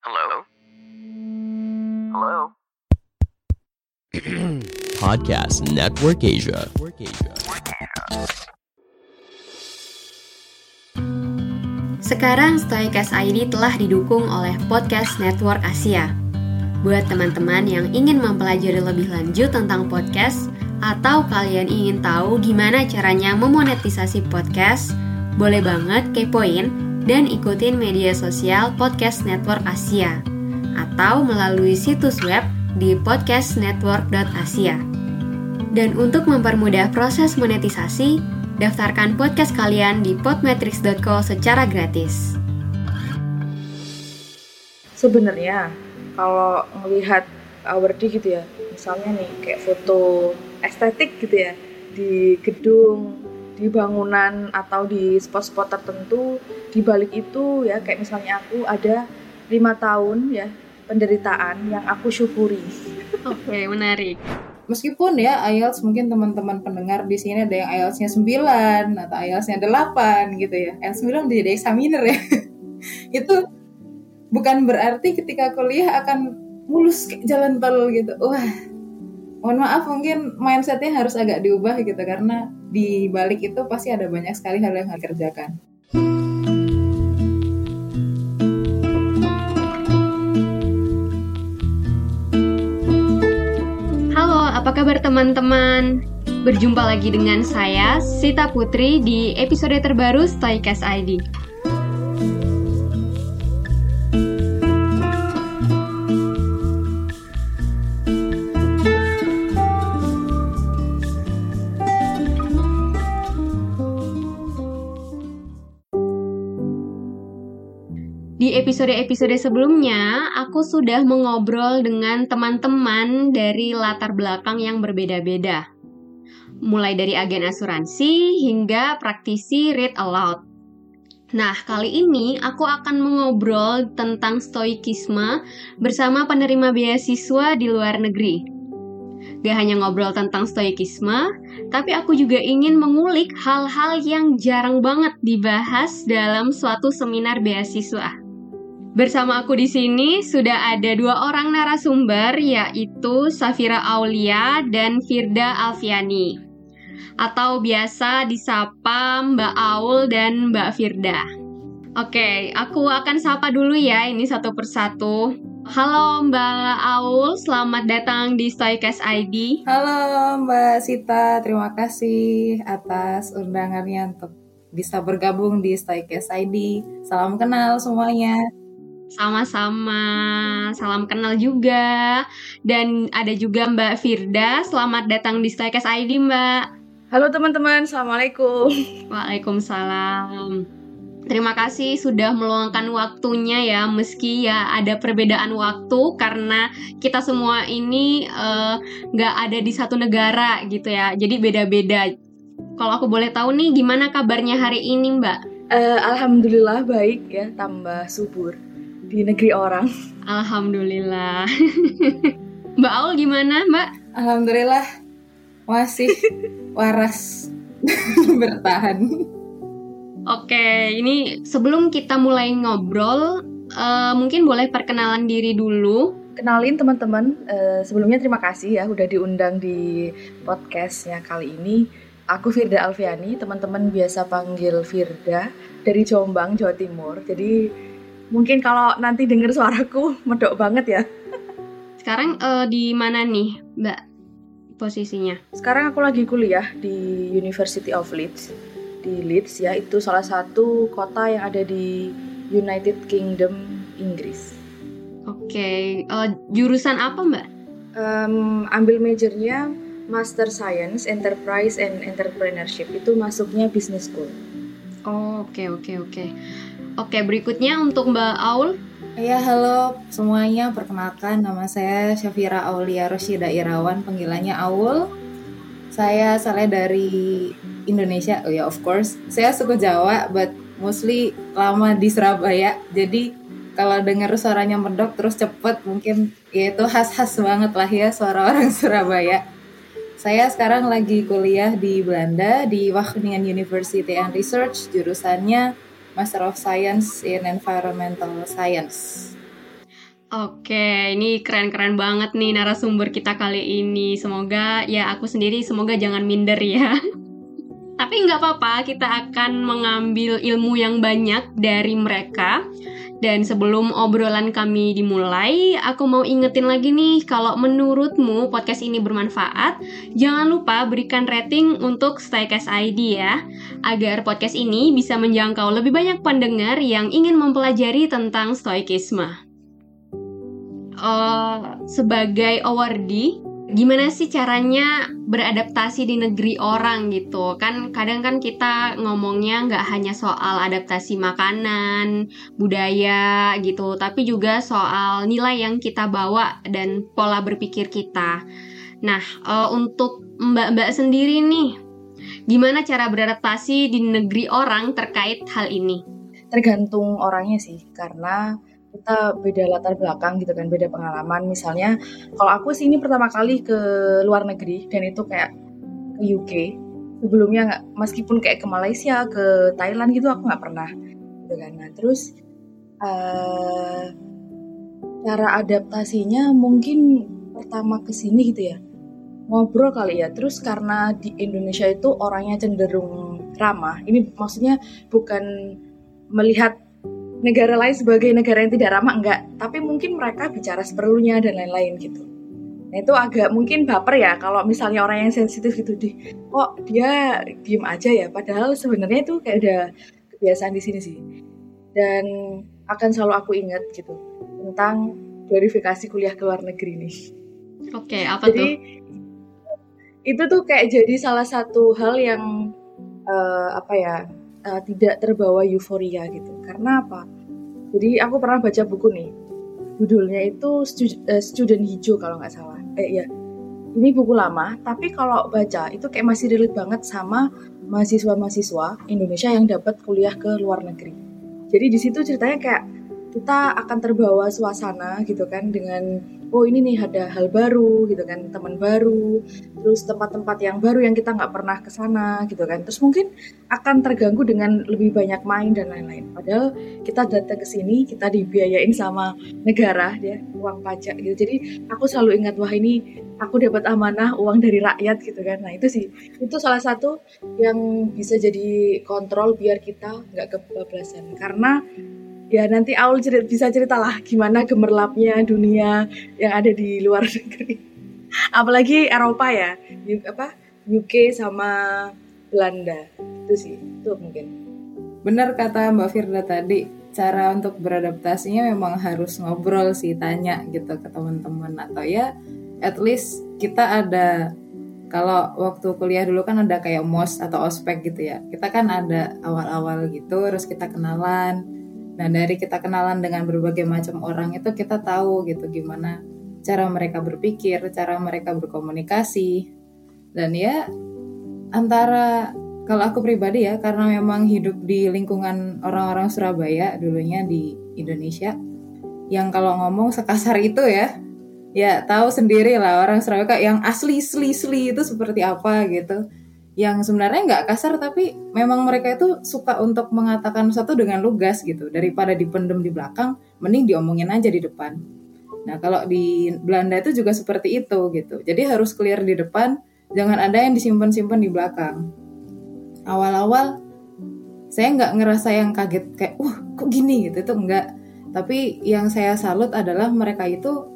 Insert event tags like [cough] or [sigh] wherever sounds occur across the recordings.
Hello? Hello? [clears throat] Podcast Network Asia. Sekarang Stoicast ID telah didukung oleh Podcast Network Asia. Buat teman-teman yang ingin mempelajari lebih lanjut tentang podcast atau kalian ingin tahu gimana caranya memonetisasi podcast, boleh banget kepoin dan ikutin media sosial Podcast Network Asia atau melalui situs web di podcastnetwork.asia. Dan untuk mempermudah proses monetisasi, daftarkan podcast kalian di podmetrics.co secara gratis. sebenarnya kalau melihat awardee gitu ya misalnya nih kayak foto estetik gitu ya di gedung di bangunan atau di spot-spot tertentu di balik itu ya kayak misalnya aku ada lima tahun ya penderitaan yang aku syukuri Oke, menarik. meskipun ya IELTS mungkin teman-teman pendengar di sini ada yang IELTS-nya 9 atau IELTS-nya 8 gitu ya. IELTS 9 udah jadi examiner ya. [laughs] itu bukan berarti ketika kuliah akan mulus kayak jalan tol gitu. Wah, mohon maaf mungkin mindsetnya harus agak diubah gitu karena di balik itu pasti ada banyak sekali hal yang harus dikerjakan. Halo, apa kabar teman-teman? Berjumpa lagi dengan saya, Sita Putri, di episode terbaru Stoicast ID. Episode-episode sebelumnya, aku sudah mengobrol dengan teman-teman dari latar belakang yang berbeda-beda. Mulai dari agen asuransi hingga praktisi read aloud. Nah, kali ini aku akan mengobrol tentang stoikisme bersama penerima beasiswa di luar negeri. Gak hanya ngobrol tentang stoikisme, tapi aku juga ingin mengulik hal-hal yang jarang banget dibahas dalam suatu seminar beasiswa. Bersama aku di sini sudah ada dua orang narasumber yaitu Safira Aulia dan Firda Alfiani atau biasa disapa Mbak Aul dan Mbak Firda. Oke, aku akan sapa dulu ya ini satu persatu. Halo Mbak Aul, selamat datang di Stoicast ID. Halo Mbak Sita, terima kasih atas undangannya untuk bisa bergabung di Stoicast ID. Salam kenal semuanya. Sama-sama, salam kenal juga. Dan ada juga Mbak Firda, selamat datang di Stoicast ID Mbak. halo teman-teman assalamualaikum [laughs] Waalaikumsalam. Terima kasih sudah meluangkan waktunya ya, meski ya ada perbedaan waktu karena kita semua ini eh, nggak ada di satu negara gitu ya, jadi beda-beda. Kalau aku boleh tahu nih, gimana kabarnya hari ini Mbak? Eh, alhamdulillah baik ya tambah subur di negeri orang Alhamdulillah. [laughs] Mbak Aul gimana Mbak? Alhamdulillah masih [laughs] waras [laughs] bertahan. Oke, ini sebelum kita mulai ngobrol, eh, mungkin boleh perkenalan diri dulu. kenalin teman-teman eh, sebelumnya terima kasih ya udah diundang di podcastnya kali ini aku Firda Alfiani teman-teman biasa panggil Firda dari Jombang Jawa Timur jadi mungkin kalau nanti denger suaraku [laughs] medok banget ya Sekarang eh, di mana nih, Mbak? Posisinya? sekarang aku lagi kuliah di University of Leeds di Leeds ya itu salah satu kota yang ada di United Kingdom Inggris Oke, eh, jurusan apa Mbak? Em, ambil majornya Master Science Enterprise and Entrepreneurship itu masuknya Business School Oh, oke oke oke. Oke, berikutnya untuk Mbak Aul. Ya halo semuanya, perkenalkan nama saya Syafira Aulia Rosyida Irawan, panggilannya Aul. Saya asalnya dari Indonesia, oh ya of course. Saya suku Jawa, but mostly lama di Surabaya. Jadi kalau dengar suaranya medok terus cepet, mungkin ya itu khas-khas banget lah ya suara orang [laughs] Surabaya. Saya sekarang lagi kuliah di Belanda di Wageningen University and Research, jurusannya Master of Science in Environmental Science. Oke, ini keren-keren banget nih narasumber kita kali ini. Semoga ya aku sendiri semoga jangan minder ya. [laughs] Tapi nggak apa-apa, kita akan mengambil ilmu yang banyak dari mereka. Dan sebelum obrolan kami dimulai, aku mau ingetin lagi nih, kalau menurutmu podcast ini bermanfaat, jangan lupa berikan rating untuk Staycast ID ya, agar podcast ini bisa menjangkau lebih banyak pendengar yang ingin mempelajari tentang stoikisme. Uh, sebagai awardee gimana sih caranya beradaptasi di negeri orang gitu? Kan kadang kan kita ngomongnya nggak hanya soal adaptasi makanan budaya gitu tapi juga soal nilai yang kita bawa dan pola berpikir kita. Nah uh, untuk mbak-mbak sendiri nih gimana cara beradaptasi di negeri orang terkait hal ini? Tergantung orangnya sih karena kita beda latar belakang gitu kan, beda pengalaman. Misalnya, kalau aku sih ini pertama kali ke luar negeri dan itu kayak ke UK. Sebelumnya nggak, meskipun kayak ke Malaysia, ke Thailand gitu aku nggak pernah. Gitu kan. Nah, terus uh, cara adaptasinya mungkin pertama ke sini gitu ya ngobrol kali ya. Terus karena di Indonesia itu orangnya cenderung ramah. Ini maksudnya bukan melihat negara lain sebagai negara yang tidak ramah enggak, tapi mungkin mereka bicara seperlunya dan lain-lain gitu. Nah itu agak mungkin baper ya kalau misalnya orang yang sensitif gitu di kok dia diem aja ya, padahal sebenarnya itu kayak udah kebiasaan di sini sih. Dan akan selalu aku ingat gitu tentang verifikasi kuliah ke luar negeri nih. Oke, okay, apa jadi, tuh? Itu tuh kayak jadi salah satu hal yang uh, apa ya uh, tidak terbawa euforia gitu. Karena apa? Jadi aku pernah baca buku nih. Judulnya itu uh, Student Hijau kalau nggak salah. Eh ya, ini buku lama, tapi kalau baca itu kayak masih relate banget sama mahasiswa-mahasiswa Indonesia yang dapat kuliah ke luar negeri. Jadi di situ ceritanya kayak kita akan terbawa suasana gitu kan dengan oh ini nih ada hal baru gitu kan teman baru terus tempat-tempat yang baru yang kita nggak pernah ke sana gitu kan. Terus mungkin akan terganggu dengan lebih banyak main dan lain-lain. Padahal kita datang ke sini kita dibiayain sama negara ya uang pajak gitu. Jadi aku selalu ingat wah ini aku dapat amanah uang dari rakyat gitu kan. Nah itu sih. Itu salah satu yang bisa jadi kontrol biar kita nggak kebablasan. Karena ya nanti Aul cerita, bisa ceritalah gimana gemerlapnya dunia yang ada di luar [laughs] negeri. Apalagi Eropa ya, apa UK sama Belanda itu sih itu mungkin. Benar kata Mbak Firda tadi, cara untuk beradaptasinya memang harus ngobrol sih, tanya gitu ke teman-teman atau ya at least kita ada kalau waktu kuliah dulu kan ada kayak mos atau ospek gitu ya. Kita kan ada awal-awal gitu, terus kita kenalan, Nah dari kita kenalan dengan berbagai macam orang itu kita tahu gitu gimana cara mereka berpikir, cara mereka berkomunikasi. Dan ya antara kalau aku pribadi ya karena memang hidup di lingkungan orang-orang Surabaya dulunya di Indonesia yang kalau ngomong sekasar itu ya ya tahu sendiri lah orang Surabaya yang asli asli asli itu seperti apa gitu yang sebenarnya nggak kasar tapi memang mereka itu suka untuk mengatakan sesuatu dengan lugas gitu. Daripada dipendem di belakang mending diomongin aja di depan. Nah kalau di Belanda itu juga seperti itu gitu. Jadi harus clear di depan jangan ada yang disimpan-simpan di belakang. Awal-awal saya nggak ngerasa yang kaget kayak wah kok gini? gitu. Itu enggak tapi yang saya salut adalah mereka itu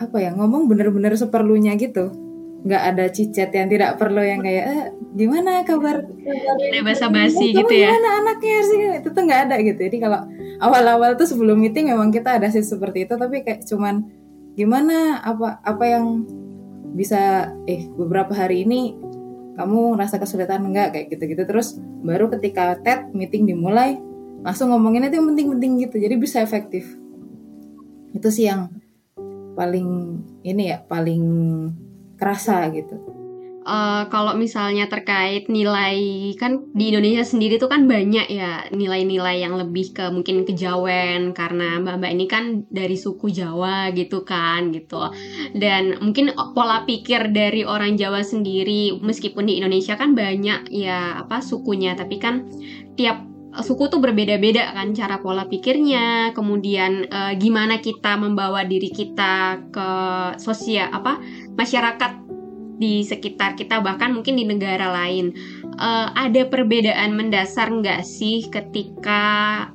apa ya ngomong bener-bener seperlunya gitu nggak ada cicet yang tidak perlu yang kayak eh, gimana kabar? Ada basa basi gitu ya? gimana anaknya sih? Itu tuh nggak ada gitu. Jadi kalau awal-awal tuh sebelum meeting memang kita ada sih seperti itu tapi kayak cuman gimana? Apa apa yang bisa eh beberapa hari ini kamu ngerasa kesulitan enggak kayak gitu-gitu. Terus baru ketika TED meeting dimulai langsung ngomongin itu yang penting-penting gitu. Jadi bisa efektif. Itu sih yang paling ini ya paling kerasa gitu. Uh, kalau misalnya terkait nilai kan di Indonesia sendiri tuh kan banyak ya nilai-nilai yang lebih ke mungkin kejawen karena mbak-mbak ini kan dari suku Jawa gitu kan gitu dan mungkin pola pikir dari orang Jawa sendiri meskipun di Indonesia kan banyak ya apa sukunya tapi kan tiap suku tuh berbeda-beda kan cara pola pikirnya, kemudian uh, gimana kita membawa diri kita ke sosial apa masyarakat di sekitar kita bahkan mungkin di negara lain. Uh, ada perbedaan mendasar nggak sih ketika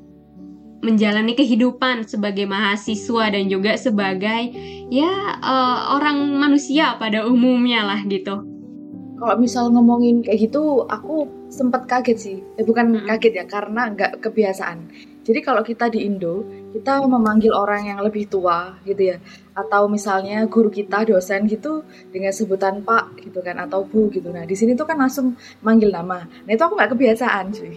menjalani kehidupan sebagai mahasiswa dan juga sebagai ya uh, orang manusia pada umumnya lah gitu. Kalau misal ngomongin kayak gitu, aku sempat kaget sih. Eh bukan kaget ya, karena nggak kebiasaan. Jadi kalau kita di Indo, kita memanggil orang yang lebih tua gitu ya, atau misalnya guru kita dosen gitu dengan sebutan Pak gitu kan atau Bu gitu. Nah di sini tuh kan langsung manggil nama. Nah itu aku nggak kebiasaan cuy.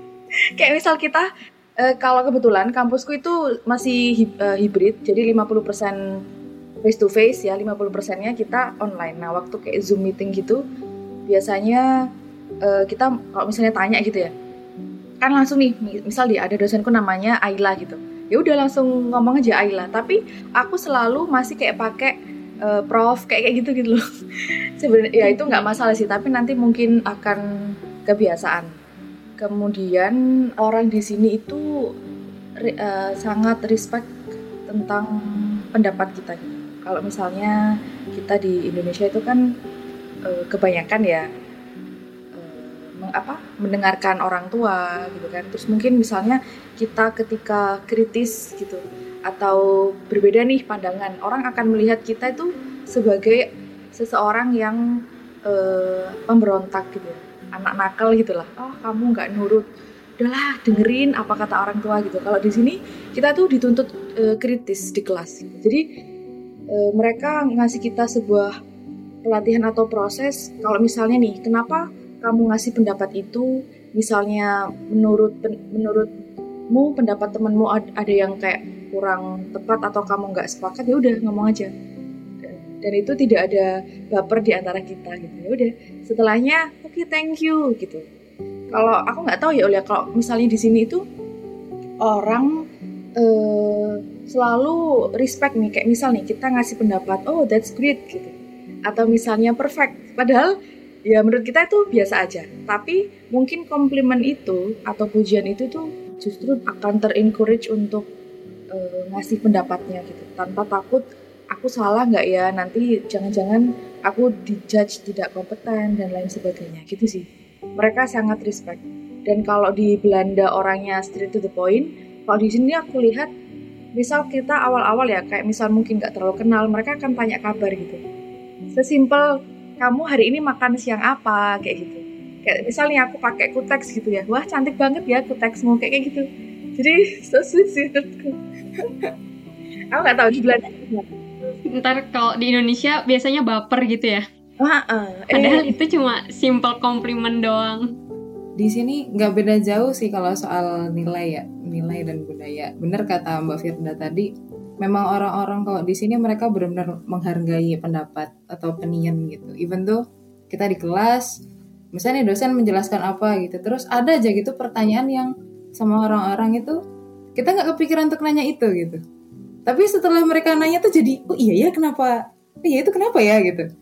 [laughs] kayak misal kita Uh, kalau kebetulan kampusku itu masih hib uh, hibrid, jadi 50% face to face ya, 50%-nya kita online. Nah, waktu kayak Zoom meeting gitu, biasanya uh, kita kalau misalnya tanya gitu ya, kan langsung nih, misal di ada dosenku namanya Ayla gitu. Ya udah langsung ngomong aja Ayla, tapi aku selalu masih kayak pakai uh, prof kayak kayak gitu gitu loh. [laughs] Sebenarnya ya itu nggak masalah sih, tapi nanti mungkin akan kebiasaan kemudian orang di sini itu uh, sangat respect tentang pendapat kita kalau misalnya kita di Indonesia itu kan uh, kebanyakan ya apa mendengarkan orang tua gitu kan. Terus mungkin misalnya kita ketika kritis gitu atau berbeda nih pandangan orang akan melihat kita itu sebagai seseorang yang uh, pemberontak gitu ya. Anak nakal gitu lah oh kamu nggak nurut. Udahlah dengerin apa kata orang tua gitu. Kalau di sini kita tuh dituntut e, kritis di kelas jadi e, mereka ngasih kita sebuah pelatihan atau proses. Kalau misalnya nih kenapa kamu ngasih pendapat itu misalnya menurut menurutmu pendapat temanmu ada yang kayak kurang tepat atau kamu nggak sepakat ya udah ngomong aja. Dan itu tidak ada baper di antara kita gitu ya udah. Setelahnya oke okay, thank you gitu. Kalau aku nggak tahu ya Ulia kalau misalnya di sini itu orang uh, selalu respect nih kayak misal nih kita ngasih pendapat oh that's great gitu. Atau misalnya perfect. Padahal ya menurut kita itu biasa aja. Tapi mungkin komplimen itu atau pujian itu tuh justru akan terencourage untuk uh, ngasih pendapatnya gitu. Tanpa takut aku salah nggak ya? Nanti jangan-jangan aku dijudge tidak kompeten dan lain sebagainya. Gitu sih. Mereka sangat respect. Dan kalau di Belanda orangnya straight to the point kalau di sini aku lihat misal kita awal-awal ya kayak misal mungkin nggak terlalu kenal mereka akan tanya kabar gitu. Sesimpel kamu hari ini makan siang apa? Kayak gitu. Kayak misalnya aku pakai kuteks gitu ya. Wah cantik banget ya kuteksmu kayak, kayak gitu. Jadi [laughs] so sweet sih [laughs] aku nggak tahu di Belanda ntar kalau di Indonesia biasanya baper gitu ya. Uh, uh, padahal itu cuma simple compliment doang. Di sini nggak beda jauh sih kalau soal nilai ya. Nilai dan budaya. Bener kata Mbak Firda tadi memang orang-orang kalau di sini mereka benar-benar menghargai pendapat atau opinion gitu. Even tuh kita di kelas misalnya dosen menjelaskan apa gitu terus ada aja gitu pertanyaan yang sama orang-orang itu kita nggak kepikiran untuk nanya itu gitu. Tapi setelah mereka nanya tuh jadi oh iya ya kenapa? Iya itu kenapa ya? gitu.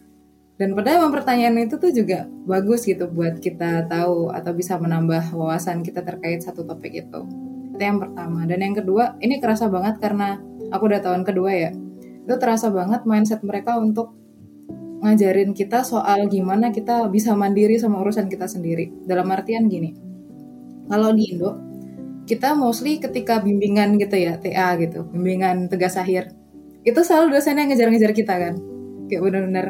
Dan padahal pertanyaan itu tuh juga bagus gitu buat kita tahu atau bisa menambah wawasan kita terkait satu topik itu. Itu yang pertama. Dan yang kedua ini kerasa banget karena aku udah tahun kedua ya. Itu terasa banget mindset mereka untuk ngajarin kita soal gimana kita bisa mandiri sama urusan kita sendiri. Dalam artian gini kalau di Indo kita mostly ketika bimbingan gitu ya TA gitu bimbingan tegas akhir itu selalu dosen yang ngejar-ngejar kita kan. Kayak bener-bener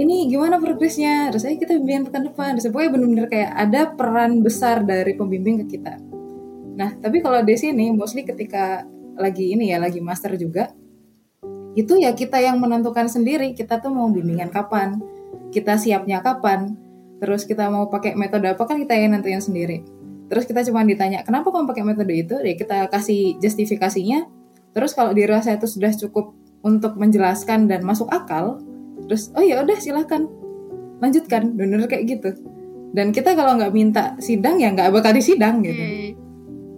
ini gimana progresnya? Terus kita bimbingan pekan depan. Terus pokoknya bener-bener kayak ada peran besar dari pembimbing ke kita. Nah tapi kalau di sini mostly ketika lagi ini ya lagi master juga. Itu ya kita yang menentukan sendiri kita tuh mau bimbingan kapan kita siapnya kapan terus kita mau pakai metode apa kan kita yang nentuin sendiri. Terus kita cuma ditanya kenapa kamu pakai metode itu? Ya kita kasih justifikasinya. Terus kalau dirasa itu sudah cukup untuk menjelaskan dan masuk akal terus oh ya udah silahkan lanjutkan. Bener kayak gitu. Dan kita kalau nggak minta sidang ya nggak bakal disidang gitu. Hmm.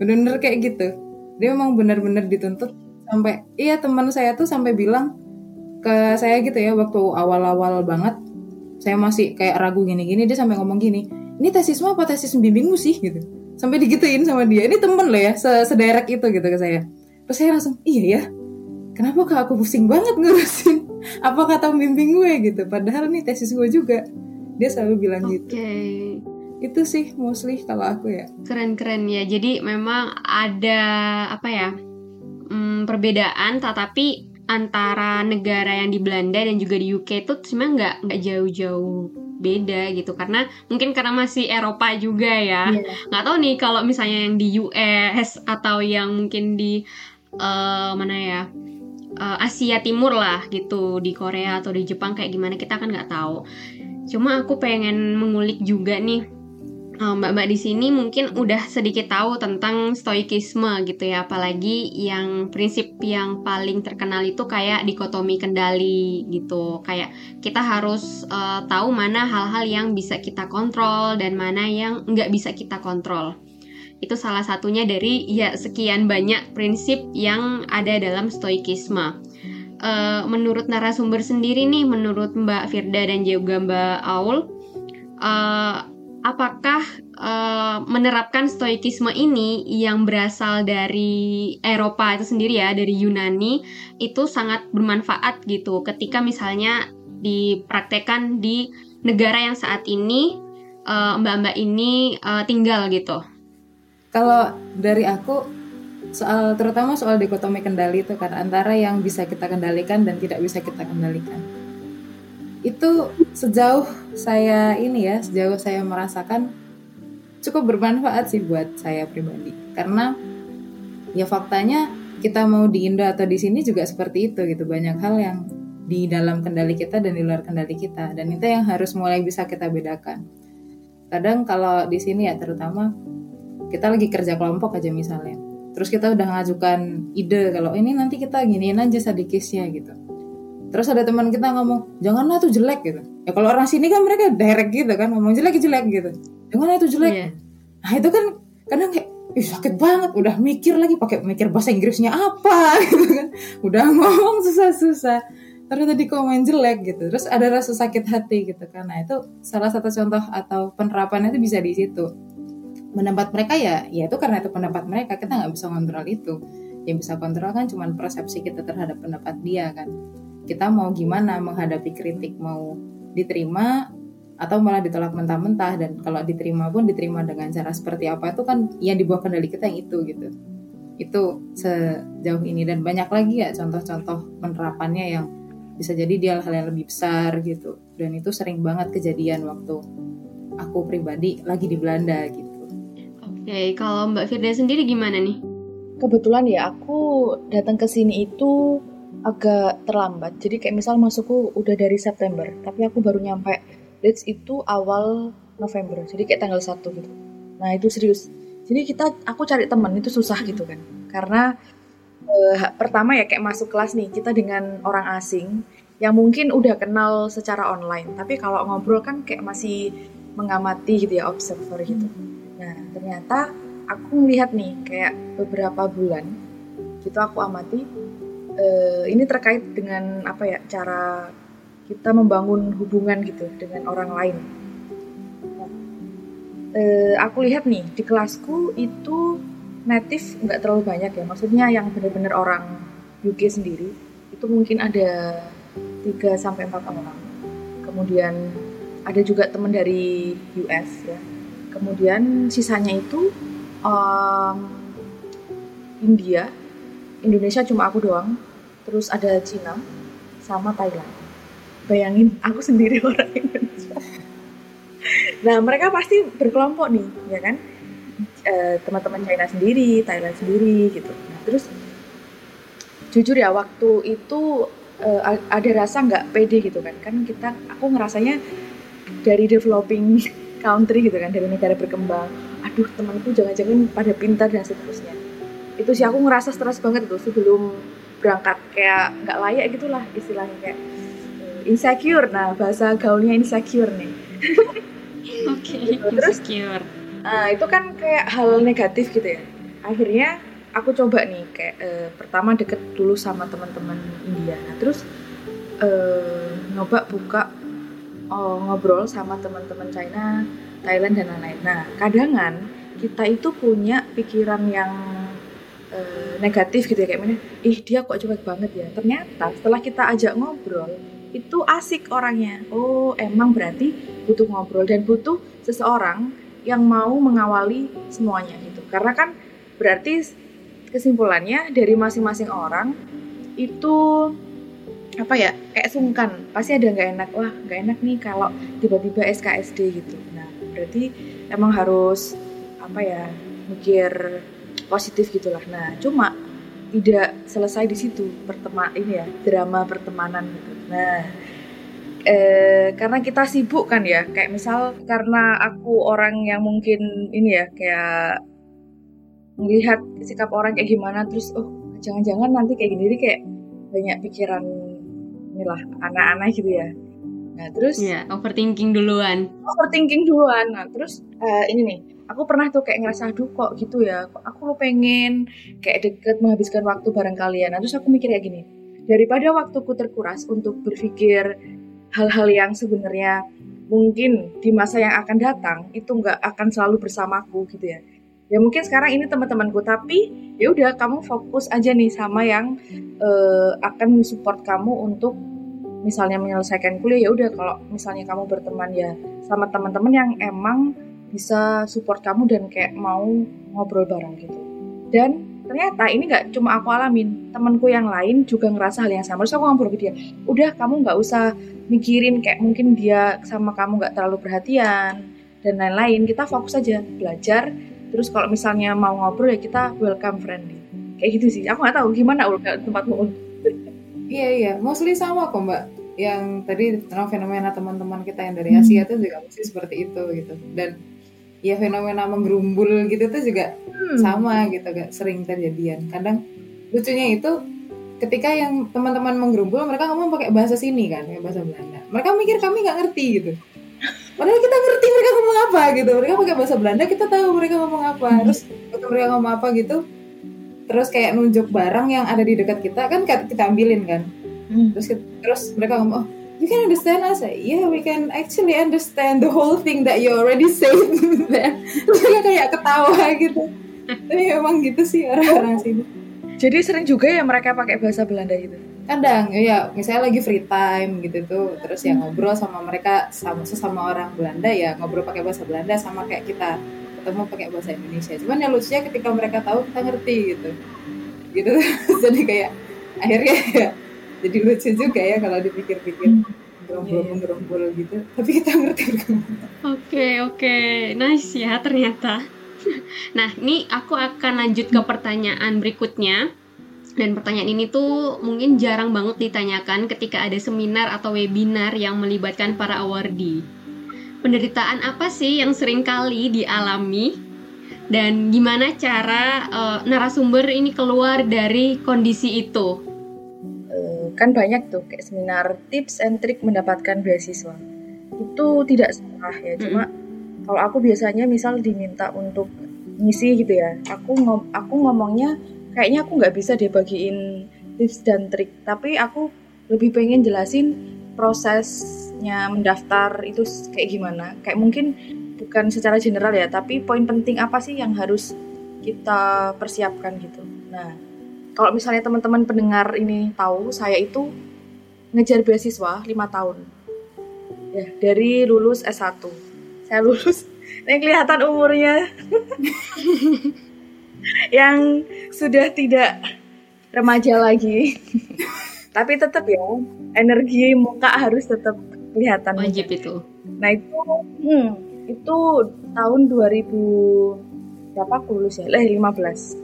bener-bener kayak gitu dia memang bener-bener dituntut sampai iya teman saya tuh sampai bilang ke saya gitu ya waktu awal-awal banget. Saya masih kayak ragu gini-gini dia sampai ngomong gini ini tesismu apa tesis bimbingmu sih? gitu. Sampai digituin sama dia. Ini temen loh ya sederek itu gitu ke saya. Terus saya langsung iya ya kenapa kak aku pusing banget ngurusin? Apa kata pembimbing gue? gitu. Padahal nih tesis gue juga. Dia selalu bilang Oke. gitu itu sih mostly kalau aku ya Keren-keren ya. Jadi memang ada apa ya? hmm, perbedaan tetapi antara negara yang di Belanda dan juga di UK itu sebenarnya nggak nggak jauh-jauh beda gitu karena mungkin karena masih Eropa juga ya Iya. nggak tahu nih kalau misalnya yang di US atau yang mungkin di eh, mana ya eh, Asia Timur lah gitu di Korea atau di Jepang kayak gimana kita kan nggak tahu cuma aku pengen mengulik juga nih mbak-mbak di sini mungkin udah sedikit tahu tentang stoikisme gitu ya. Apalagi yang prinsip yang paling terkenal itu kayak dikotomi kendali gitu. Kayak kita harus eh, tahu mana hal-hal yang bisa kita kontrol dan mana yang nggak bisa kita kontrol. Itu salah satunya dari ya sekian banyak prinsip yang ada dalam stoikisme. Eh, menurut narasumber sendiri nih menurut Mbak Firda dan juga Mbak Aul eh, apakah eh, menerapkan stoikisme ini yang berasal dari Eropa itu sendiri ya dari Yunani itu sangat bermanfaat gitu ketika misalnya dipraktekkan di negara yang saat ini eh, mbak-mbak ini eh, tinggal gitu. kalau dari aku soal terutama soal dikotomi kendali itu kan antara yang bisa kita kendalikan dan tidak bisa kita kendalikan itu sejauh saya ini ya sejauh saya merasakan cukup bermanfaat sih buat saya pribadi. Karena ya faktanya kita mau di Indo atau di sini juga seperti itu gitu. Banyak hal yang di dalam kendali kita dan di luar kendali kita. Dan itu yang harus mulai bisa kita bedakan. Kadang kalau di sini ya terutama kita lagi kerja kelompok aja misalnya. Terus kita udah ngajukan ide kalau ini nanti kita giniin aja sadikisnya gitu terus ada teman kita ngomong janganlah itu jelek gitu. Ya kalau orang sini kan mereka direct gitu kan ngomong jelek jelek gitu. Janganlah itu jelek. Iya. nah itu kan kadang kayak Ih, sakit banget udah mikir lagi pakai mikir bahasa Inggrisnya apa? [laughs] Gitu kan. Udah ngomong susah-susah. Terus tadi komen jelek gitu. Terus ada rasa sakit hati gitu kan. Nah itu salah satu contoh atau penerapannya itu bisa di situ. Pendapat mereka ya ya itu karena itu pendapat mereka. Kita nggak bisa kontrol itu. Yang bisa kontrol kan cuma persepsi kita terhadap pendapat dia kan kita mau gimana menghadapi kritik mau diterima atau malah ditolak mentah-mentah. Dan kalau diterima pun diterima dengan cara seperti apa itu kan yang di bawah kendali kita yang itu gitu. Itu sejauh ini. Dan banyak lagi ya contoh-contoh penerapannya yang bisa jadi dia hal yang lebih besar gitu. Dan itu sering banget kejadian waktu aku pribadi lagi di Belanda gitu. Oke, kalau Mbak Firda sendiri gimana nih? kebetulan ya aku datang ke sini itu agak terlambat. Jadi kayak misal masukku udah dari September, tapi aku baru nyampe Leeds itu awal November. Jadi kayak tanggal 1 gitu. Nah, itu serius. Jadi kita aku cari teman itu susah gitu kan. Karena eh, pertama ya kayak masuk kelas nih, kita dengan orang asing yang mungkin udah kenal secara online, tapi kalau ngobrol kan kayak masih mengamati gitu ya, observer gitu. Nah, ternyata aku ngelihat nih kayak beberapa bulan gitu aku amati eh, ini terkait dengan apa ya cara kita membangun hubungan gitu dengan orang lain. Eh, aku lihat nih di kelasku itu native nggak terlalu banyak ya, maksudnya yang benar-benar orang UK sendiri itu mungkin ada 3 sampai 4 orang. Kemudian ada juga teman dari US ya. Kemudian sisanya itu em, India, Indonesia cuma aku doang. Terus ada Cina sama Thailand. Bayangin aku [laughs] sendiri orang Indonesia. Nah mereka pasti berkelompok nih, ya kan? Eh, teman-teman China sendiri, Thailand sendiri gitu. Nah, terus jujur ya waktu itu eh, ada rasa nggak pede gitu kan? Kan kita, aku ngerasanya dari developing country gitu kan, dari negara berkembang. Aduh temanku jangan-jangan pada pintar dan seterusnya. Itu sih aku ngerasa stres banget tuh sebelum berangkat kayak nggak layak gitulah istilahnya kayak eh, insecure. Nah bahasa gaulnya insecure nih. [laughs] Oke, Gitu, terus- insecure. Nah, itu kan kayak hal negatif gitu ya. Akhirnya aku coba nih kayak eh, pertama deket dulu sama teman-teman India. Nah, terus eh, nyoba buka oh, ngobrol sama teman-teman China, Thailand dan lain-lain. Nah, kadangan kita itu punya pikiran yang eh, negatif gitu ya kayak mana ih dia kok cuek banget ya. Ternyata setelah kita ajak ngobrol itu asik orangnya. Oh emang berarti butuh ngobrol dan butuh seseorang yang mau mengawali semuanya gitu. Karena kan berarti kesimpulannya dari masing-masing orang itu apa ya kayak sungkan. Pasti ada nggak enak wah nggak enak nih kalau tiba-tiba SKSD gitu. Nah berarti emang harus apa ya mikir positif gitulah nah cuma tidak selesai di situ pertema ini ya drama pertemanan gitu. Nah eh, karena kita sibuk kan ya kayak misal karena aku orang yang mungkin ini ya kayak melihat sikap orang kayak gimana terus oh jangan-jangan nanti kayak gini kayak banyak pikiran inilah anak-anak gitu ya. Nah terus ya overthinking duluan. Overthinking duluan. Nah terus uh, ini nih aku pernah tuh kayak ngerasa aduh kok gitu ya? Aku lo pengen kayak deket menghabiskan waktu bareng kalian? Nah, terus aku mikir kayak gini daripada waktuku terkuras untuk berpikir hal-hal yang sebenarnya mungkin di masa yang akan datang itu nggak akan selalu bersamaku gitu ya. Ya mungkin sekarang ini teman-temanku tapi ya udah kamu fokus aja nih sama yang uh, akan support kamu untuk misalnya menyelesaikan kuliah ya udah kalau misalnya kamu berteman ya sama teman-teman yang emang bisa support kamu dan kayak mau ngobrol bareng gitu. Dan ternyata ini nggak cuma aku alamin temanku yang lain juga ngerasa hal yang sama. Terus aku ngobrol ke dia udah kamu nggak usah mikirin kayak mungkin dia sama kamu nggak terlalu perhatian dan lain-lain. Kita fokus aja belajar. Terus kalau misalnya mau ngobrol ya kita welcome friendly. Kayak gitu sih. Aku nggak tahu gimana ul tempatmu ul. Iya iya, mostly sama kok mbak. Yang tadi tentang fenomena teman-teman kita yang dari Asia tuh juga mesti seperti itu gitu. Dan ya fenomena menggerumbul gitu tuh juga Hmm. sama gitu, gak sering terjadian. Kadang lucunya itu ketika yang teman-teman menggerumbul mereka ngomong pakai bahasa sini kan, pakai bahasa Belanda. Mereka mikir kami nggak ngerti gitu. Padahal kita ngerti mereka ngomong apa gitu. Mereka pakai bahasa Belanda, kita tahu mereka ngomong apa. Terus waktu mereka ngomong apa gitu, terus kayak nunjuk barang yang ada di dekat kita kan kita ambilin kan Hmm. terus terus mereka ngomong oh you can understand us yeah we can actually understand the whole thing that you already said. [laughs] There mereka kayak ketawa gitu. Tapi emang gitu sih orang-orang sini. Jadi sering juga ya mereka pakai bahasa Belanda gitu? Kadang ya misalnya lagi free time gitu tuh terus ya ngobrol sama mereka sama sesama orang Belanda ya ngobrol pakai bahasa Belanda sama kayak kita ketemu pakai bahasa Indonesia. Cuman yang lucunya ketika mereka tahu kita ngerti gitu. Gitu. [laughs] Jadi kayak akhirnya ya jadi lucu juga ya kalau dipikir-pikir gerombol gerombol gitu tapi kita ngerti Oke, oke. Nice ya ternyata. Nah, ini aku akan lanjut ke pertanyaan berikutnya. Dan pertanyaan ini tuh mungkin jarang banget ditanyakan ketika ada seminar atau webinar yang melibatkan para awardee. Penderitaan apa sih yang sering kali dialami? Dan gimana cara eh, narasumber ini keluar dari kondisi itu? Kan banyak tuh kayak seminar tips and trik mendapatkan beasiswa. Itu tidak salah ya cuma kalau aku biasanya misal diminta untuk ngisi gitu ya aku ngom aku ngomongnya kayaknya aku nggak bisa deh bagiin tips dan trik tapi aku lebih pengen jelasin prosesnya mendaftar itu kayak gimana. Kayak mungkin bukan secara general ya tapi poin penting apa sih yang harus kita persiapkan gitu. Nah kalau misalnya teman-teman pendengar ini tahu saya itu ngejar beasiswa lima tahun. Ya dari lulus S1 saya lulus [laughs] ini kelihatan umurnya. [laughs] Yang sudah tidak remaja lagi. [laughs] Tapi tetap ya energi muka harus tetap kelihatan. Wajib itu. Nah itu, hmm, itu tahun 2000 berapa aku lulus ya? Eh 15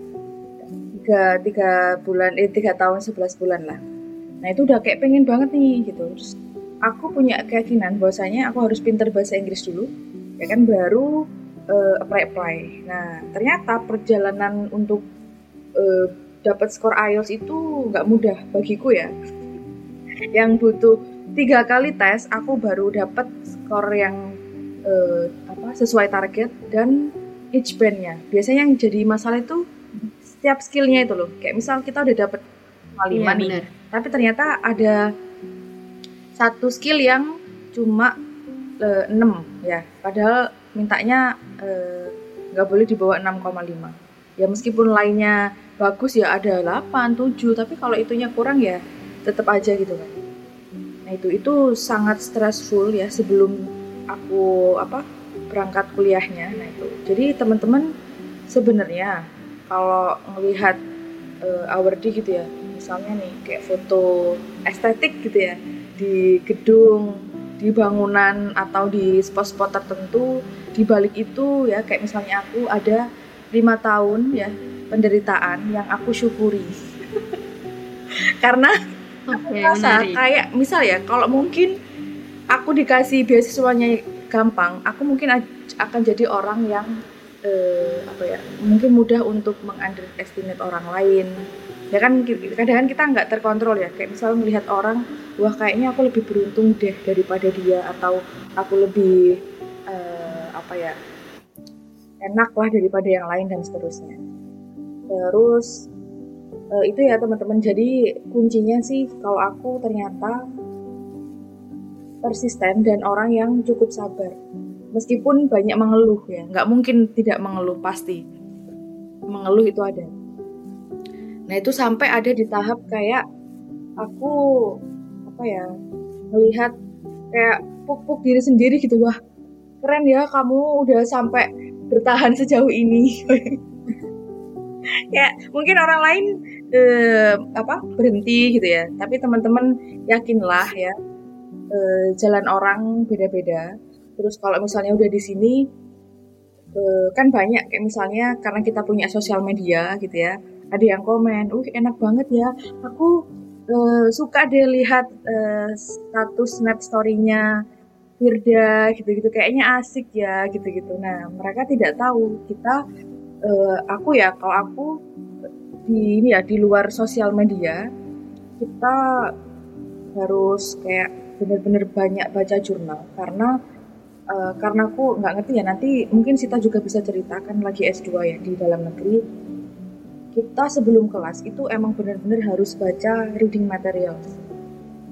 tiga tiga bulan eh tiga tahun 11 bulan lah. Nah itu udah kayak pengen banget nih gitu. Terus aku punya keyakinan bahwasanya aku harus pinter bahasa Inggris dulu, ya kan baru eh, apply apply. Nah ternyata perjalanan untuk eh, dapat skor IELTS itu nggak mudah bagiku ya. [laughs] Yang butuh tiga kali tes aku baru dapat skor yang eh, apa sesuai target dan each bandnya biasanya yang jadi masalah itu setiap skillnya itu loh. Kayak misal kita udah dapet lima Iya, nih. tapi ternyata ada satu skill yang cuma eh, enam ya. Padahal mintanya eh, nggak boleh di bawah 6,5 ya meskipun lainnya bagus ya ada 8, 7 tapi kalau itunya kurang ya tetap aja gitu kan. Nah itu itu sangat stressful ya sebelum aku apa berangkat kuliahnya. Nah itu. Jadi teman-teman sebenarnya kalau ngelihat uh, awardi gitu ya misalnya nih kayak foto estetik gitu ya di gedung di bangunan atau di spot-spot tertentu di balik itu ya kayak misalnya aku ada lima tahun ya penderitaan yang aku syukuri. [laughs] Karena aku merasa kayak misal ya kalau mungkin aku dikasih beasiswanya gampang aku mungkin akan jadi orang yang eh, apa ya mungkin mudah untuk mengunderestimate orang lain. Ya kan kadang-kadang kita nggak terkontrol ya. Kayak misal melihat orang wah kayaknya aku lebih beruntung deh daripada dia atau aku lebih uh, apa ya enak lah daripada yang lain dan seterusnya. Terus uh, itu ya teman-teman. Jadi kuncinya sih kalau aku ternyata persisten dan orang yang cukup sabar meskipun banyak mengeluh ya. Nggak mungkin tidak mengeluh pasti. Mengeluh itu ada. Nah itu sampai ada di tahap kayak aku apa ya melihat kayak puk-puk diri sendiri gitu. Wah keren ya kamu udah sampai bertahan sejauh ini. [laughs] ya mungkin orang lain eh, apa berhenti gitu ya. Tapi teman-teman yakinlah ya eh, jalan orang beda-beda terus kalau misalnya udah di sini eh, kan banyak kayak misalnya karena kita punya sosial media gitu ya ada yang komen, uh enak banget ya, aku uh, suka deh lihat uh, status snap story-nya Firda gitu-gitu, kayaknya asik ya gitu-gitu. Nah mereka tidak tahu kita, uh, aku ya kalau aku di ini ya di luar sosial media kita harus kayak bener-bener banyak baca jurnal karena uh, karena aku nggak ngerti ya nanti mungkin Sita juga bisa ceritakan lagi S2 ya di dalam negeri. Kita sebelum kelas itu emang benar-benar harus baca reading materials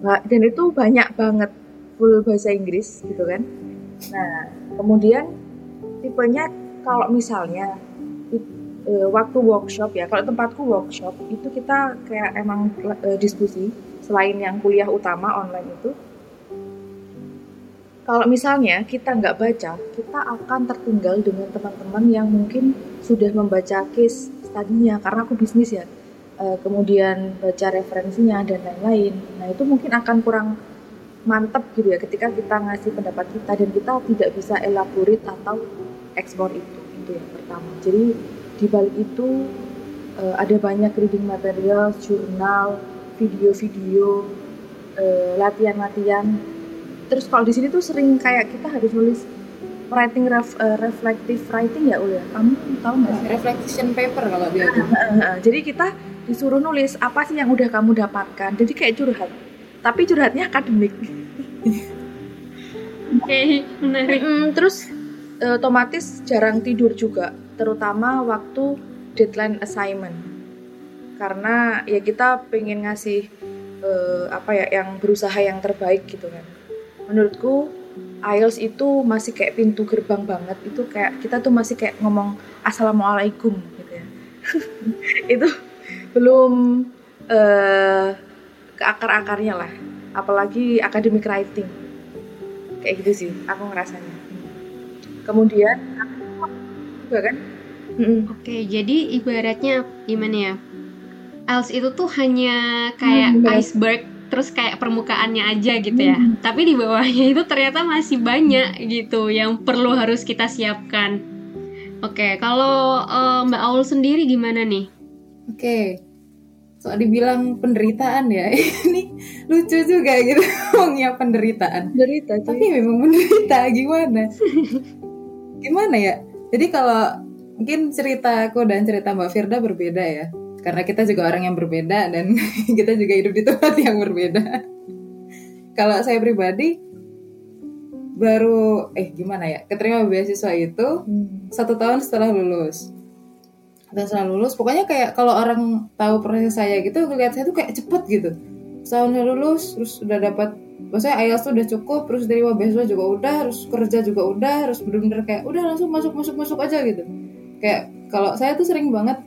dan itu banyak banget full bahasa Inggris gitu kan. Nah kemudian tipenya kalau misalnya e, waktu workshop ya kalau tempatku workshop itu kita kayak emang e, diskusi selain yang kuliah utama online itu kalau misalnya kita nggak baca, kita akan tertinggal dengan teman-teman yang mungkin sudah membaca case tadinya karena aku bisnis ya uh, kemudian baca referensinya dan lain-lain. Nah itu mungkin akan kurang mantep gitu ya ketika kita ngasih pendapat kita dan kita tidak bisa elaborate atau ekspor itu. Itu yang pertama. Jadi di balik itu uh, ada banyak reading material jurnal video-video uh, latihan-latihan terus kalau di sini tuh sering kayak kita harus nulis writing ref, uh, reflective writing ya Ul ya? Kamu tahu nggak sih? Reflection paper kalau dia uh, uh, uh, jadi kita disuruh nulis apa sih yang udah kamu dapatkan. Jadi kayak curhat. Tapi curhatnya akademik. Oke okay, menarik. Mm, terus uh, otomatis jarang tidur juga. Terutama waktu deadline assignment. Karena ya kita pengen ngasih uh, apa ya yang berusaha yang terbaik gitu kan menurutku IELTS itu masih kayak pintu gerbang banget. Itu kayak kita tuh masih kayak ngomong assalamualaikum gitu ya. [laughs] Itu belum uh, ke akar-akarnya lah. Apalagi academic writing. Kayak gitu sih aku ngerasanya. Kemudian juga kan? Oke jadi ibaratnya gimana ya? IELTS itu tuh hanya kayak hmm, iceberg terus kayak permukaannya aja gitu ya. Hmm. Tapi di bawahnya itu ternyata masih banyak gitu yang perlu harus kita siapkan. Oke, kalau uh, Mbak Aul sendiri gimana nih? Oke, soal dibilang penderitaan ya, [laughs] ini lucu juga gitu [laughs] ngomongnya penderitaan. Derita, tapi memang menderita gimana? gimana ya? Jadi kalau mungkin ceritaku dan cerita Mbak Firda berbeda ya karena kita juga orang yang berbeda dan [laughs] kita juga hidup di tempat [laughs] yang berbeda. Kalau saya pribadi baru eh gimana ya keterima beasiswa itu hmm. satu tahun setelah lulus dan setelah lulus pokoknya kayak kalau orang tahu proses saya gitu ngeliat saya tuh kayak cepet gitu setahun lulus terus udah dapat maksudnya IELTS tuh udah cukup terus dari beasiswa juga udah terus kerja juga udah terus bener-bener kayak udah langsung masuk masuk masuk aja gitu kayak kalau saya tuh sering banget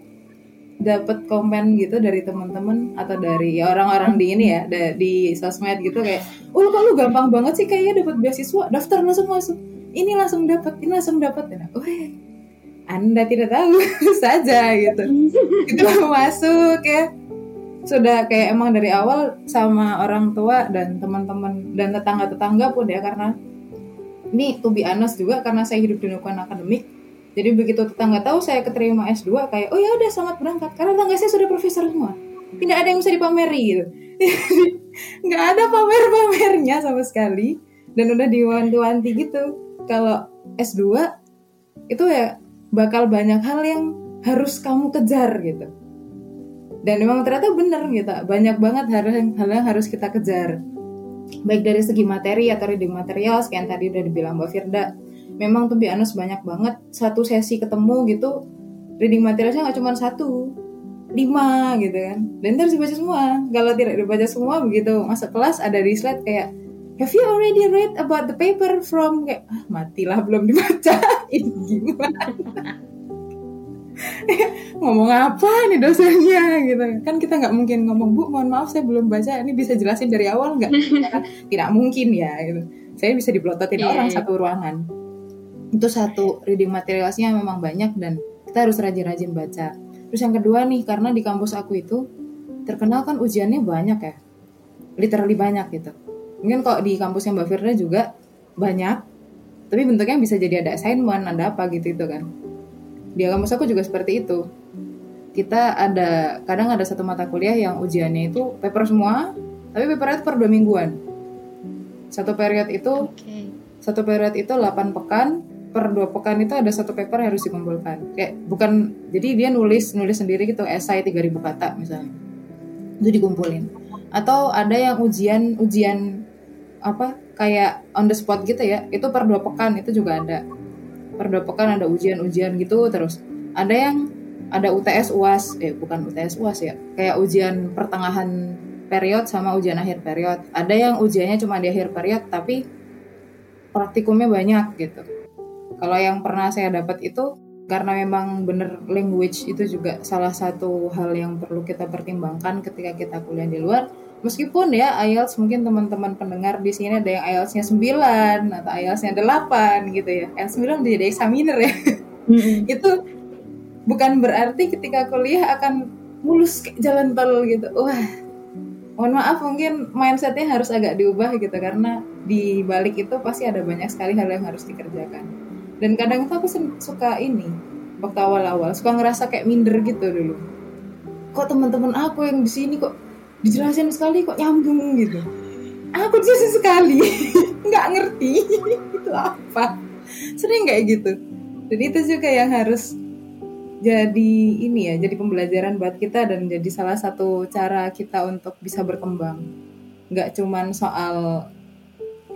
dapat komen gitu dari teman-teman atau dari ya orang-orang di ini ya di sosmed gitu kayak oh kok lu gampang banget sih kayaknya dapat beasiswa? Daftar langsung masuk. Ini langsung dapat ini langsung dapat nah, oh anda tidak tahu [laughs] saja gitu. Itu [laughs] masuk ya. Sudah kayak emang dari awal sama orang tua dan teman-teman dan tetangga-tetangga pun ya karena ini to be juga karena saya hidup di lingkungan akademik jadi begitu tetangga tahu saya keterima S2 kayak oh ya udah selamat berangkat. Karena tetangga saya sudah profesor semua. Tidak ada yang bisa dipameri gitu. [laughs] Nggak ada pamer-pamernya sama sekali. Dan udah diwanti-wanti gitu. Kalau S2 itu ya bakal banyak hal yang harus kamu kejar gitu. Dan memang ternyata bener gitu. Banyak banget hal yang, hal yang harus kita kejar. Baik dari segi materi atau reading material yang tadi udah dibilang Mbak Firda memang tuh biasa banyak banget. Satu sesi ketemu gitu reading materialnya nggak cuma satu lima gitu kan. Dan harus dibaca semua. Kalau tidak dibaca semua begitu masuk kelas ada di slide kayak have you already read about the paper from kayak ah, matilah belum dibaca. [laughs] Ini gimana? [laughs] Ngomong apa nih dosennya gitu. Kan kita nggak mungkin ngomong bu mohon maaf saya belum baca. Ini bisa jelasin dari awal nggak? [laughs] Tidak mungkin ya gitu. Saya bisa diplototin Iya, orang iya. satu ruangan itu satu reading materialsnya memang banyak dan kita harus rajin-rajin baca. Terus yang kedua nih karena di kampus aku itu terkenal kan ujiannya banyak ya. Literally banyak gitu. Mungkin kok di kampusnya Mbak Firda juga banyak tapi bentuknya bisa jadi ada assignment ada apa gitu itu kan. Di kampus aku juga seperti itu. Kita ada kadang ada satu mata kuliah yang ujiannya itu paper semua tapi papernya itu per dua mingguan. Satu period itu Oke. satu period itu 8 pekan per dua pekan itu ada satu paper harus dikumpulkan. Kayak bukan jadi dia nulis nulis sendiri gitu esai 3000 kata misalnya. Itu dikumpulin. Atau ada yang ujian ujian apa kayak on the spot gitu ya itu per dua pekan itu juga ada. Per dua pekan ada ujian-ujian gitu terus. Ada yang ada UTS UAS eh bukan UTS UAS ya kayak ujian pertengahan period sama ujian akhir period. Ada yang ujiannya cuma di akhir period tapi praktikumnya banyak gitu kalau yang pernah saya dapat itu karena memang bener language itu juga salah satu hal yang perlu kita pertimbangkan ketika kita kuliah di luar. Meskipun ya IELTS mungkin teman-teman pendengar di sini ada yang IELTS-nya 9 atau IELTS-nya 8 gitu ya. Yang 9 udah jadi examiner ya. [laughs] Itu bukan berarti ketika kuliah akan mulus kayak jalan tol gitu. Wah mohon maaf mungkin mindsetnya harus agak diubah gitu karena di balik itu pasti ada banyak sekali hal yang harus dikerjakan dan kadang itu aku suka ini waktu awal-awal suka ngerasa kayak minder gitu dulu. Kok teman-teman aku yang di sini kok dijelasin sekali kok nyambung gitu? Aku dijelasin sekali [laughs] nggak ngerti [laughs] itu apa. Sering kayak gitu. Dan itu juga yang harus jadi ini ya jadi pembelajaran buat kita dan jadi salah satu cara kita untuk bisa berkembang. Nggak cuman soal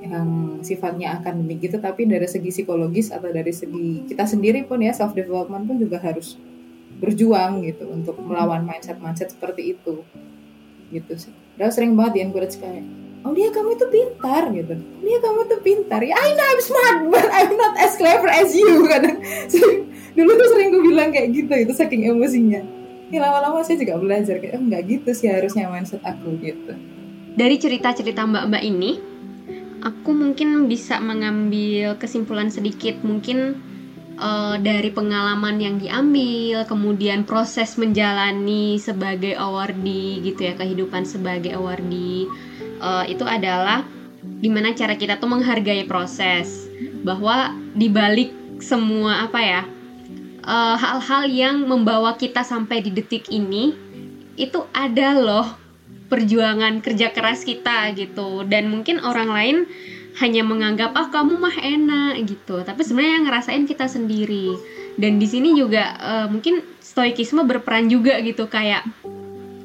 yang sifatnya akademik gitu tapi dari segi psikologis atau dari segi kita sendiri pun ya self development pun juga harus berjuang gitu untuk melawan mindset mindset seperti itu. Gitu sih. Udah sering banget di encourage kayak oh dia kamu itu pintar gitu. Dia kamu tuh pintar. Ya I know I'm smart but I'm not as clever as you [laughs] kadang. Sering- dulu tuh sering gue bilang kayak gitu itu saking emosinya. Ya lama-lama saya juga belajar kayak "Oh, nggak gitu sih harusnya mindset aku gitu. Dari cerita-cerita mbak-mbak ini, aku mungkin bisa mengambil kesimpulan sedikit. Mungkin eh, dari pengalaman yang diambil, kemudian proses menjalani sebagai awardee gitu ya, kehidupan sebagai awardee eh, itu adalah gimana cara kita tuh menghargai proses, bahwa dibalik semua apa ya eh, hal-hal yang membawa kita sampai di detik ini itu ada loh perjuangan kerja keras kita gitu. Dan mungkin orang lain hanya menganggap ah kamu mah enak gitu. Tapi sebenarnya yang ngerasain kita sendiri. Dan di sini juga eh, mungkin stoikisme berperan juga gitu. Kayak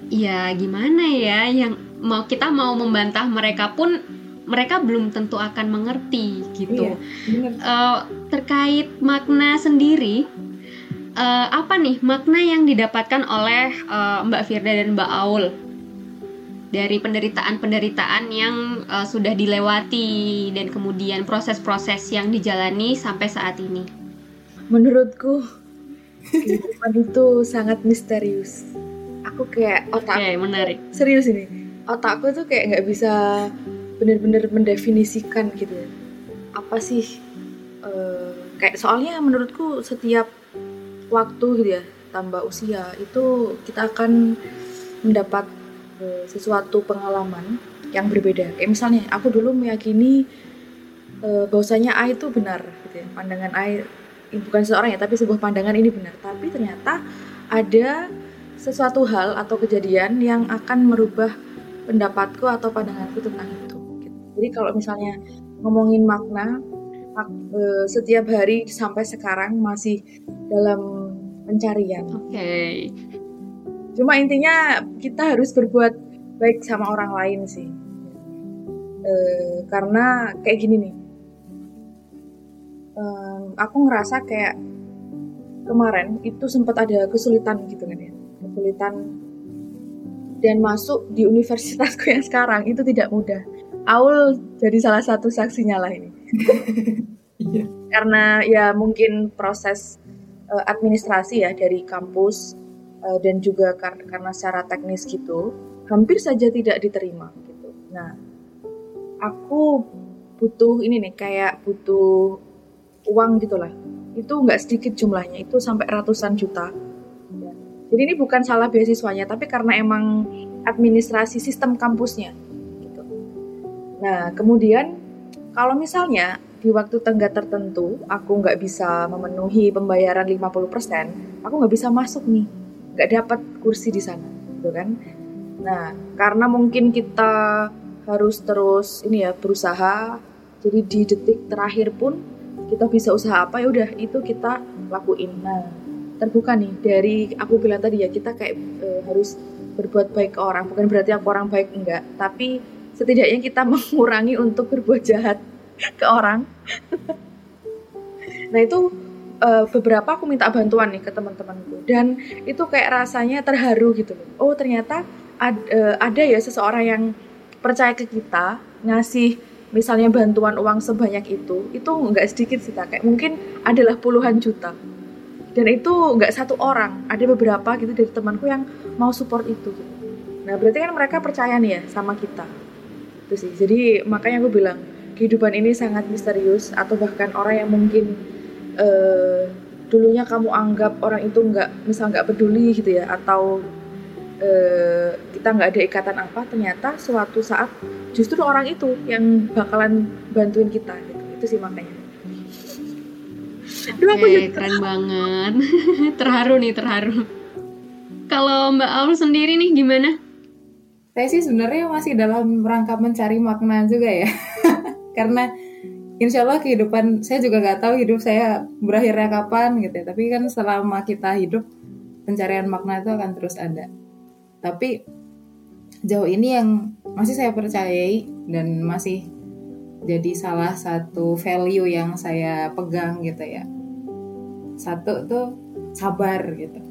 ya gimana ya yang mau kita mau membantah mereka pun mereka belum tentu akan mengerti gitu. Iya, bener. Eh, terkait makna sendiri eh, apa nih makna yang didapatkan oleh eh, Mbak Firda dan Mbak Aul dari penderitaan-penderitaan yang eh, sudah dilewati dan kemudian proses-proses yang dijalani sampai saat ini. Menurutku kehidupan itu sangat misterius. Aku kayak otak menarik. serius ini otakku tuh kayak nggak bisa bener-bener mendefinisikan gitu ya apa sih eh, kayak soalnya menurutku setiap waktu gitu ya tambah usia itu kita akan mendapat sesuatu pengalaman yang berbeda kayak misalnya aku dulu meyakini eh, bahwasanya A itu benar gitu ya pandangan A bukan seseorang ya tapi sebuah pandangan ini benar tapi ternyata ada sesuatu hal atau kejadian yang akan merubah pendapatku atau pandanganku tentang itu. gitu. Jadi kalau misalnya ngomongin makna, mak- eh, setiap hari sampai sekarang masih dalam pencarian. Oke. Cuma intinya kita harus berbuat baik sama orang lain sih. Eh, karena kayak gini nih, Em, aku ngerasa kayak kemarin itu sempat ada kesulitan gitu kan ya, kesulitan dan masuk di universitasku yang sekarang itu tidak mudah. Aul jadi salah satu saksinya lah ini. [laughs] Karena ya mungkin proses eh, administrasi ya dari kampus eh, dan juga kar- karena secara teknis gitu hampir saja tidak diterima gitu. Nah, aku butuh ini nih kayak butuh uang gitulah. Itu nggak sedikit jumlahnya, itu sampai ratusan juta. Ya. Jadi ini bukan salah beasiswanya, tapi karena emang administrasi sistem kampusnya. Gitu. Nah, kemudian kalau misalnya di waktu tenggat tertentu aku nggak bisa memenuhi pembayaran 50%, aku nggak bisa masuk nih, nggak dapat kursi di sana, gitu kan? Nah, karena mungkin kita harus terus ini ya berusaha, jadi di detik terakhir pun kita bisa usaha apa ya udah itu kita lakuin. Nah, terbuka nih dari aku bilang tadi ya kita kayak eh, harus berbuat baik ke orang, bukan berarti aku orang baik enggak, tapi setidaknya kita [laughs] mengurangi untuk berbuat jahat ke orang. [laughs] nah itu eh, beberapa aku minta bantuan nih ke teman-temanku. Dan itu kayak rasanya terharu gitu loh. Oh ternyata ad- eh, ada ya seseorang yang percaya ke kita ngasih misalnya bantuan uang sebanyak itu itu nggak sedikit sih kayak mungkin adalah puluhan juta. Dan itu nggak satu orang ada beberapa gitu dari temanku yang mau support itu gitu. nah berarti kan mereka percaya nih ya sama kita. Itu sih. Jadi makanya aku bilang kehidupan ini sangat misterius atau bahkan orang yang mungkin eh, dulunya kamu anggap orang itu nggak misal nggak peduli gitu ya atau eh, kita nggak ada ikatan apa ternyata suatu saat justru orang itu yang bakalan bantuin kita gitu itu sih makanya Oke, jadi keren banget. [laughs] terharu nih, terharu. Kalau Mbak Aul sendiri nih gimana? Saya sih sebenarnya masih dalam rangka mencari makna juga ya. [laughs] Karena insya Allah kehidupan saya juga nggak tahu hidup saya berakhirnya kapan gitu ya. Tapi kan selama kita hidup pencarian makna itu akan terus ada. Tapi jauh ini yang masih saya percayai dan masih jadi salah satu value yang saya pegang gitu ya. Satu tuh sabar gitu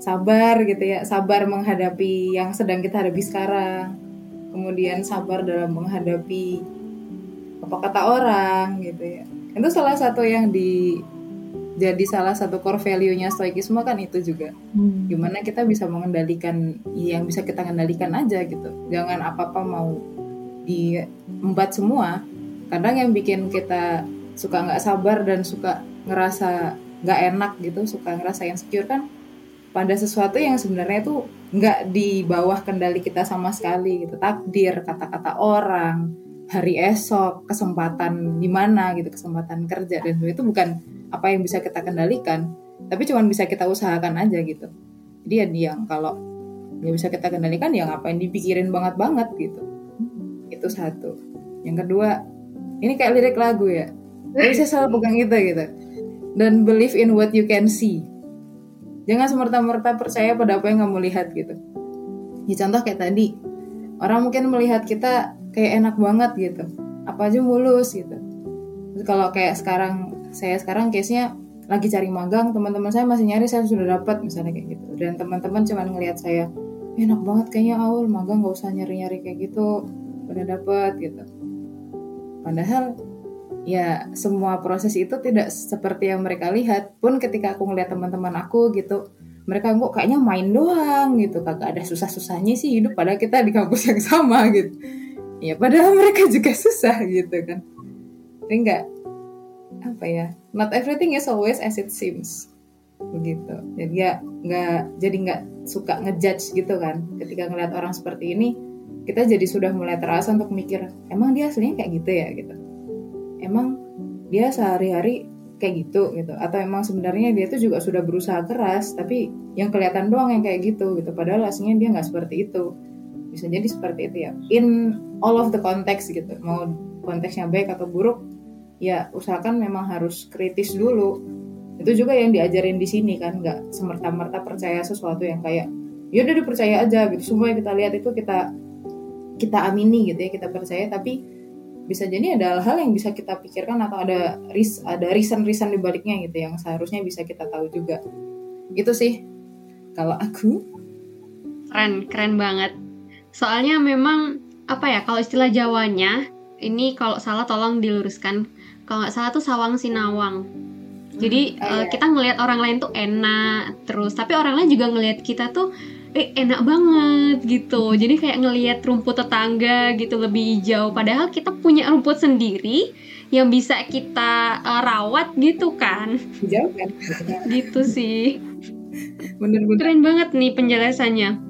sabar gitu ya sabar menghadapi yang sedang kita hadapi sekarang kemudian sabar dalam menghadapi apa kata orang gitu ya. Itu salah satu yang di jadi salah satu core value-nya stoikisme kan itu juga. Hmm. gimana kita bisa mengendalikan yang bisa kita kendalikan aja gitu. Jangan apa apa mau diembat semua. Kadang yang bikin kita suka nggak sabar dan suka ngerasa nggak enak gitu suka ngerasa insecure kan pada sesuatu yang sebenarnya tuh nggak di bawah kendali kita sama sekali gitu. Takdir kata-kata orang hari esok kesempatan di mana gitu kesempatan kerja dan itu bukan apa yang bisa kita kendalikan. Tapi cuman bisa kita usahakan aja gitu. Jadi ya yang kalau nggak bisa kita kendalikan ya ngapain dipikirin banget banget gitu. Itu satu. Yang kedua ini kayak lirik lagu ya. Tapi saya selalu pegang itu gitu. Dan believe in what you can see. Jangan semerta-merta percaya pada apa yang kamu lihat gitu. Ya contoh kayak tadi orang mungkin melihat kita kayak enak banget gitu. Apa aja mulus gitu. Kalau kayak sekarang saya sekarang case-nya lagi cari magang teman-teman saya masih nyari saya sudah dapat misalnya kayak gitu. Dan teman-teman cuman ngelihat saya enak banget kayaknya awal magang nggak usah nyari-nyari kayak gitu udah dapet gitu. Padahal ya semua proses itu tidak seperti yang mereka lihat. Pun ketika aku ngeliat teman-teman aku gitu mereka kok kayaknya main doang gitu. Kagak ada susah-susahnya sih hidup padahal kita di kampus yang sama gitu ya padahal mereka juga susah gitu kan. Tapi enggak apa ya not everything is always as it seems. Begitu. Jadi ya nggak jadi nggak suka ngejudge gitu kan. Ketika ngeliat orang seperti ini kita jadi sudah mulai terasa untuk mikir emang dia aslinya kayak gitu ya? Gitu. Emang dia sehari-hari kayak gitu? Gitu. Atau emang sebenarnya dia tuh juga sudah berusaha keras tapi yang kelihatan doang yang kayak gitu. Gitu. Padahal aslinya dia nggak seperti itu bisa jadi seperti itu ya. In all of the context gitu mau konteksnya baik atau buruk ya usahakan memang harus kritis dulu. Itu juga yang diajarin di sini kan nggak semerta-merta percaya sesuatu yang kayak ya udah dipercaya aja gitu. Semua yang kita lihat itu kita kita amini gitu ya kita percaya. Tapi bisa jadi ada hal-hal yang bisa kita pikirkan atau ada ris ada reason-reason di baliknya gitu yang seharusnya bisa kita tahu juga. Gitu sih kalau aku. Keren keren banget soalnya memang apa ya kalau istilah Jawanya ini kalau salah tolong diluruskan kalau nggak salah tuh sawang sinawang jadi Hmm, uh, iya. kita ngelihat orang lain tuh enak terus, tapi orang lain juga ngelihat kita tuh eh enak banget gitu. Jadi kayak ngelihat rumput tetangga gitu lebih hijau padahal kita punya rumput sendiri yang bisa kita uh, rawat gitu kan. jauh kan Gitu sih. bener-bener Keren banget nih penjelasannya.